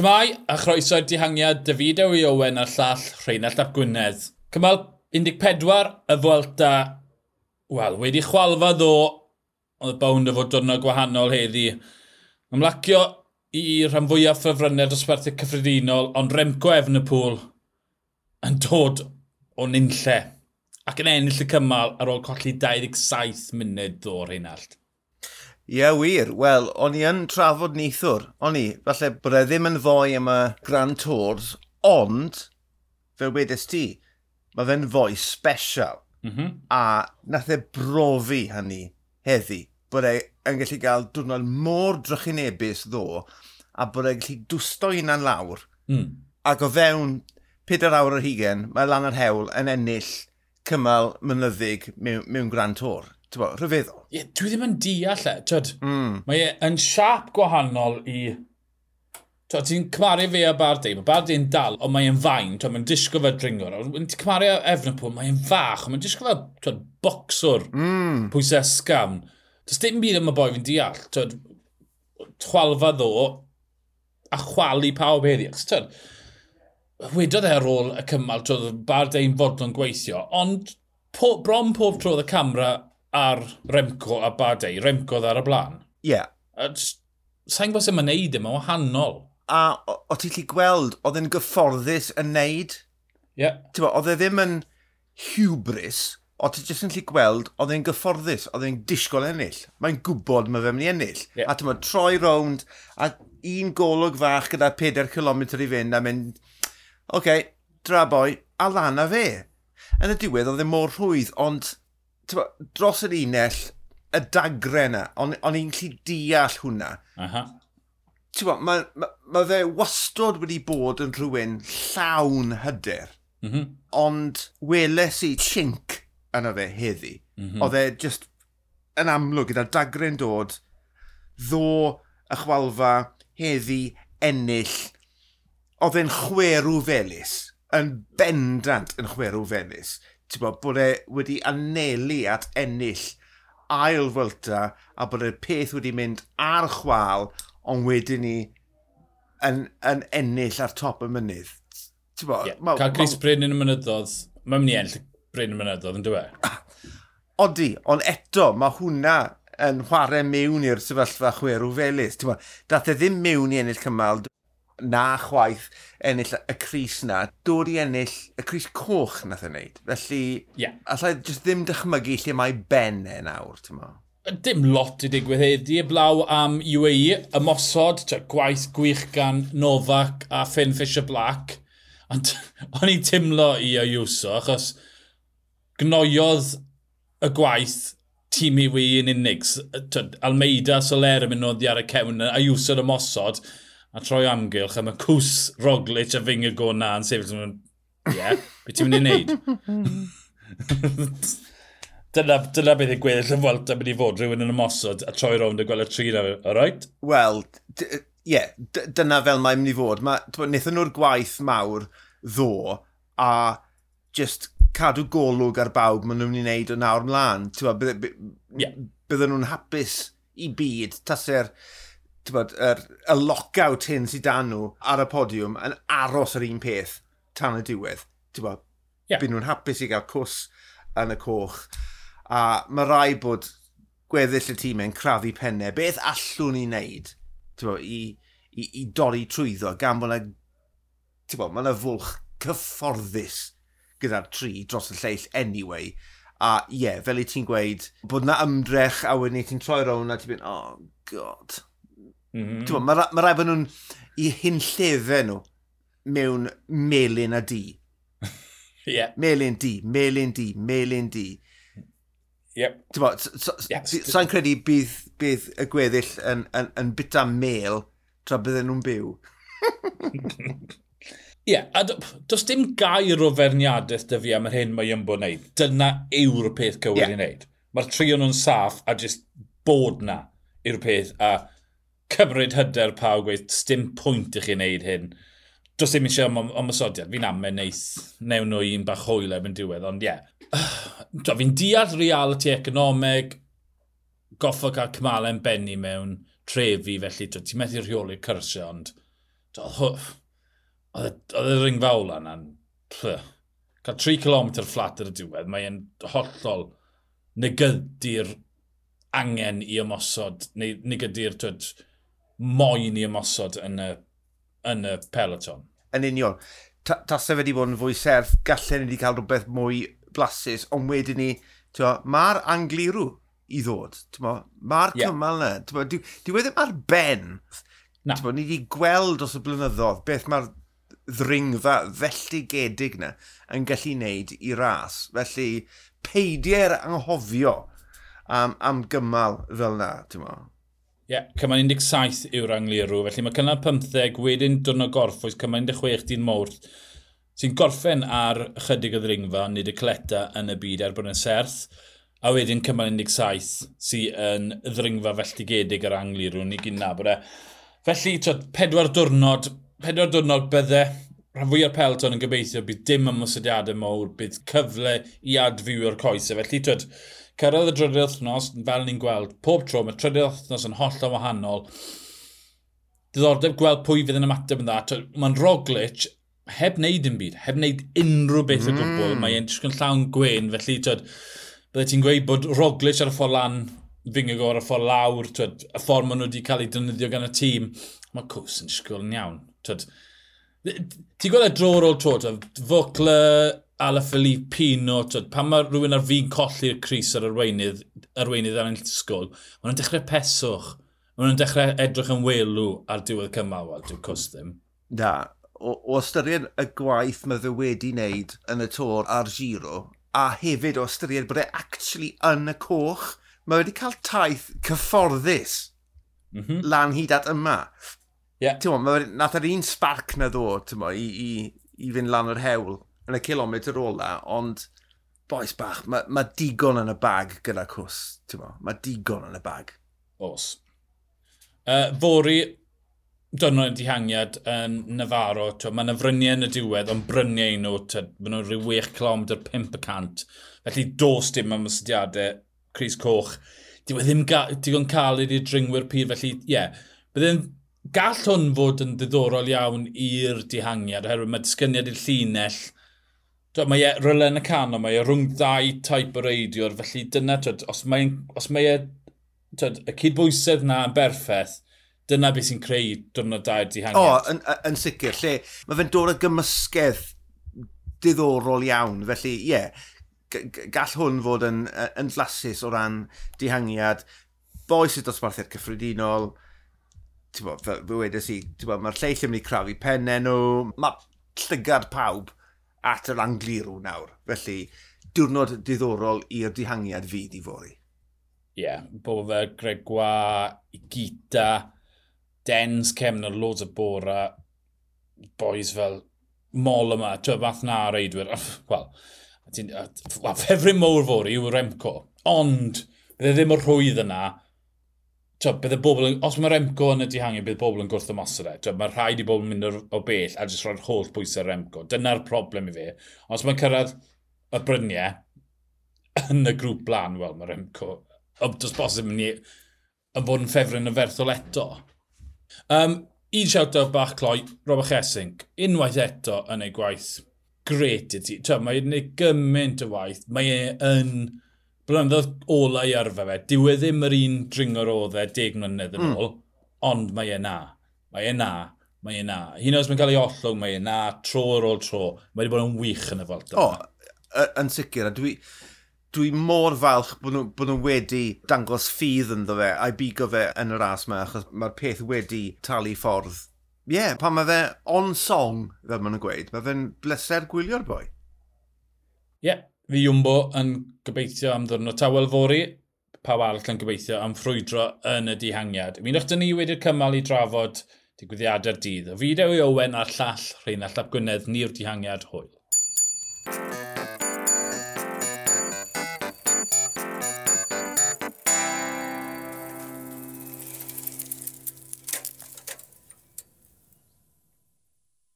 Shmai, a chroeso i'r dihangiad David Ewy Owen a'r llall Rheinald Ap Gwynedd. Cymal 14, y Fwelta, wel, wedi chwalfa ddo, oedd y bawn o fod dwrnod gwahanol heddi. Ymlacio i rhan fwyaf ffefrynnau dosbarthu cyffredinol, ond Remco Efnepwl yn dod o nunlle ac yn ennill y cymal ar ôl colli 27 munud ddo Rheinald. Ie yeah, wir, wel, o'n i yn trafod neithwr. o'n i, falle bod e ddim yn fwy am y Grand Tours, ond, fel wedys ti, mae fe'n fwy special. Mm -hmm. A nath e brofi hynny heddi, bod e yn gallu cael diwrnod môr drychinebus ddo, a bod e'n gallu dwsto unan lawr. Mm. Ac o fewn 4 awr yr hugen, mae lan yr hewl yn ennill cymal mynyddig mewn, mewn Grand Tour bo, rhyfeddol. Ie, yeah, dwi ddim yn deall e. tyd. mm. Mae e yn siap gwahanol i... Ti'n cymaru fe a Bardi, mae Bardi'n dal, ond mae'n fain, mae'n disgo fe dringwr. Ti'n cymaru a Efnapol, mae'n fach, ond mae'n disgo fe, twyd, bocswr, mm. pwysau sgam. Does dim byd am y boi fi'n deall. Twyd, chwalfa ddo a chwalu pawb heddi. Twyd, wedodd e ar ôl y cymal, twyd, Bardi'n fodlon gweithio, ond po, bron pob trodd y camera ar Remco a Badei. Remco ddar y blaen. Ie. Yeah. Sa'n gwybod sut mae'n neud e? yma, wahanol. A o ti'n lli gweld, oedd e'n gyfforddus yn neud? Ie. Yeah. Oedd e ddim yn hubris, o ti'n jyst yn lli gweld, oedd e'n gyfforddus, oedd e'n disgwyl ennill. Mae'n gwybod mae fe'n mynd i ennill. Yeah. A ti'n meddwl, troi rownd, a un golwg fach gyda 4 km i fynd, a mynd, oce, okay, dra boi, a lan a fe. Yn y diwedd, oedd e mor rhwydd, ond dros yr unell, y dagre yna, ond on i'n lli deall hwnna. Uh -huh. mae ma, ma fe wastod wedi bod yn rhywun llawn hyder, mm -hmm. ond weles i chink yna fe heddi. Mm -hmm. Oedd e just yn amlwg gyda dagre'n dod, ddo y chwalfa heddi ennill, oedd e'n chwerw felus, yn bendant yn chwerw felus bod, bod e wedi anelu at ennill ail fylta a bod y peth wedi mynd ar chwal ond wedyn ni yn, yn ennill ar top y mynydd. Bo, yeah. ma, Cael Chris. Bryn yn y mynyddodd, mae'n mynd i ennill Bryn yn y mynyddodd, yn dweud? Odi, ond eto, mae hwnna yn chwarae mewn i'r sefyllfa chwerw felus. Dath e ddim mewn i ennill cymal, na chwaith ennill y Cris na, dod i ennill y Cris coch nath e o'n neud. Felly, yeah. allai jyst ddim dychmygu lle mae ben e nawr, ti'n mo? Dim lot i digwydd heddi, y blaw am UAE, ymosod, gwaith gwych gan Novak a Finn Fisher-Black. Ond o'n i'n timlo i Ayuso, achos gnoiodd y gwaith tîm i wy yn unig. Almeida, Soler yn mynd noddi ar y cewn, Ayuso yn ymosod a troi amgylch, a mae cws Roglic a fyngor go na yn sefyll. Ie, yeah, beth ti'n mynd i wneud? dyna, dyna beth i'n gweddill y Vuelta mynd i fod rhywun yn ymosod a troi rownd y gweld y tri na, o roed? Wel, ie, yeah, dyna fel mae'n mynd i fod. Ma, Nethon nhw'r gwaith mawr ddo a just cadw golwg ar bawb maen nhw'n mynd i wneud o nawr mlaen. Bydden nhw'n hapus i byd, taser bod, er, y lockout hyn sydd dan nhw ar y podiwm yn aros yr un peth tan y diwedd. Ti'n bod, yeah. byd nhw'n hapus i gael cws yn y coch. A mae rai bod gweddill y tîm yn crafu pennau. Beth allwn ni wneud bod, i, i, i dorri trwyddo gan bod yna, mae yna fwlch cyfforddus gyda'r tri dros y lleill anyway. A ie, yeah, fel i ti'n gweud, bod na ymdrech a wedyn ti'n troi rown a ti'n mynd, oh god, Mm -hmm. Mae ma rai bod nhw'n i hyn llefe nhw mewn melin a di. yeah. Melin di, melin di, melin di. Yep. Sa'n so, yep. so, credu bydd, bydd y gweddill yn, yn, yn bita mel tra bydden nhw'n byw. Ie, yeah, a does dim gair o ferniadaeth dy fi am yr hyn mae Iambo wneud. Dyna yw'r peth cywir yeah. i wneud. Mae'r trio nhw'n saff a jyst bod na yw'r peth a cymryd hyder pawb gweud, dim pwynt i chi wneud hyn. Does dim eisiau om ymwysodiad, fi'n amen neis, newn nhw un bach hwyl efo'n diwedd, ond ie. Yeah. fi'n deall reality economeg, goffo cael cymalau yn benni mewn trefi, felly ti'n methu rheoli'r cyrsio, ond oedd y ringfa ola na'n... Cael 3 km fflat ar y diwedd, mae'n hollol negyddi'r angen i ymosod, neu negyddi'r moyn i ymosod yn y, yn y peloton. Yn union. Ta, ta wedi bod yn fwy serth, gallen ni wedi cael rhywbeth mwy blasus, ond wedyn ni, mae'r anglirw i ddod. Mae'r yeah. cymal yna. Dwi, dwi wedi ar ben. Na. Bo, ni wedi gweld os y blynyddoedd beth mae'r ddringfa felltigedig yna yn gallu wneud i ras. Felly, peidiau'r anghofio am, am gymal fel yna, ti'n yeah, cymaint 17 yw'r Angliru, felly mae cynnal 15, wedyn dwrnod gorffwys, cymaint 16 dyn mawrth, sy'n gorffen ar ychydig o ddringfa, nid y cleta yn y byd er bod yn serth, a wedyn cymaint 17 sy'n ddringfa felltigedig ar Angliru, ni gyn nabod e. Felly, twyd, pedwar diwrnod, pedwar diwrnod bydde rhan fwy o'r pelton yn gobeithio bydd dim ymwysodiadau mowr, bydd cyfle i adfyw o'r coesau. E, felly, twyd, cyrraedd y drydydd wythnos, fel ni'n gweld, pob tro mae trydydd wythnos yn hollol wahanol. Diddordeb gweld pwy fydd yn ymateb yn dda. Mae'n Roglic heb wneud yn byd, heb wneud unrhyw beth mm. o gwbl. Mm. Mae e'n trwy'n llawn gwen, felly twyd, byddai ti'n gweud bod Roglic ar y ffordd lan, Fingagor ar y ffordd lawr, twyd, y ffordd maen nhw wedi cael ei dynyddio gan y tîm. Mae Cws yn sgwyl yn iawn. Twyd, Ti'n gweld y dro ar ôl tro, Focla, Ala Philippe Pino, twyd, pan mae rhywun ar fi'n colli'r Cris ar arweinydd, arweinydd ar anelltisgol, maen nhw'n dechrau peswch. Maen nhw'n dechrau edrych yn welw ar diwedd cymawal, dwi'n cws ddim. Da, o, o ystyried y gwaith mae fe wedi wneud yn y tor a'r giro, a hefyd o ystyried bod e actually yn y coch, mae wedi cael taith cyfforddus mm -hmm. lan hyd at yma. Yeah. Ti'n mwyn, nath yr un sparc na ddod, ti'n mwyn, i, i, i fynd lan yr hewl yn y kilometr ola, ond boes bach, mae ma digon yn y bag gyda cws, ti'n mwyn, mae digon yn y bag. Os. Uh, fori, dynol yn dihangiad yn uh, Navarro, mae yna fryniau yn y diwedd, ond bryniau nhw, maen nhw'n rhyw 6 km 500, felly dos dim am ysdiadau Cris Coch. Diwedd ddim digon cael i'r dringwyr pyr, felly ie, yeah. bydde'n gall hwn fod yn ddiddorol iawn i'r dihangiad, oherwydd mae disgyniad i'r llinell, Dwi, mae e ryle yn y canol, mae e rhwng ddau taip o reidiwr, felly dyna, twyd, os mae, os mae e, twyd, y cydbwysedd na yn berffaith, dyna beth sy'n creu diwrnod dair dihangiad. O, yn, yn sicr, lle mae fe'n dod o gymysgedd diddorol iawn, felly ie, yeah, gall hwn fod yn, yn flasus o ran dihangiad, boes y dosbarthiad cyffredinol, bod, fel fe wedes i, mae'r lleill yn mynd i crafu pennau nhw, mae llygad pawb at yr anglirw nawr. Felly, diwrnod diddorol i'r dihangiad fyd i fori. Ie, yeah, bobl fe Gregwa, Gita, Dens, cefn o'r loads o bora, boys fel mol yma, ti'n fath na reidwyr, wel, well, ffefryn mowr fori yw Remco, ond bydde ddim o'r rhwydd yna Tio, bydd y bobl yn, os mae Remco yn y dihangiau, bydd bobl yn gwrth ymosod e. Mae rhaid i bobl yn mynd o bell a jyst roi'r holl bwysau Remco. Dyna'r problem i fi. Os mae'n cyrraedd y bryniau yn y grŵp blan, wel, mae Remco... Does bosib yn, yn bod yn ffefryn y ferthol eto. Um, un shout-out bach cloi, Robert Chesink. Unwaith eto yn ei gwaith. Gret i ti. Tio, mae'n ei gymaint o waith. Mae e yn blynyddoedd ola i arfer fe, dyw e ddim yr un dringor o dde deg mlynedd yn hmm. ôl, mm. ond mae e na. Mae e na, mae e na. Hyn os mae'n cael ei ollwng, mae e na, tro ar ôl tro. Mae wedi bod yn wych yn y folta. O, yn sicr, a dwi, dwi mor falch bod nhw, bod nhw wedi dangos ffydd ynddo fe a'i bigo fe yn y ras yma, achos mae'r peth wedi talu ffordd. Ie, yeah, pan mae fe on song, fel maen nhw'n gweud, mae fe'n bleser gwylio'r boi. Ie, yeah, fi Iwmbo yn gobeithio am ddwrnod tawel fori, pawb arall yn gobeithio am ffrwydro yn y dihangiad. Mi'n o'ch ni wedi'r cymal i drafod digwyddiadau'r dydd. O fideo i Owen a'r llall Rheinald Llap Gwynedd ni'r dihangiad hwyl.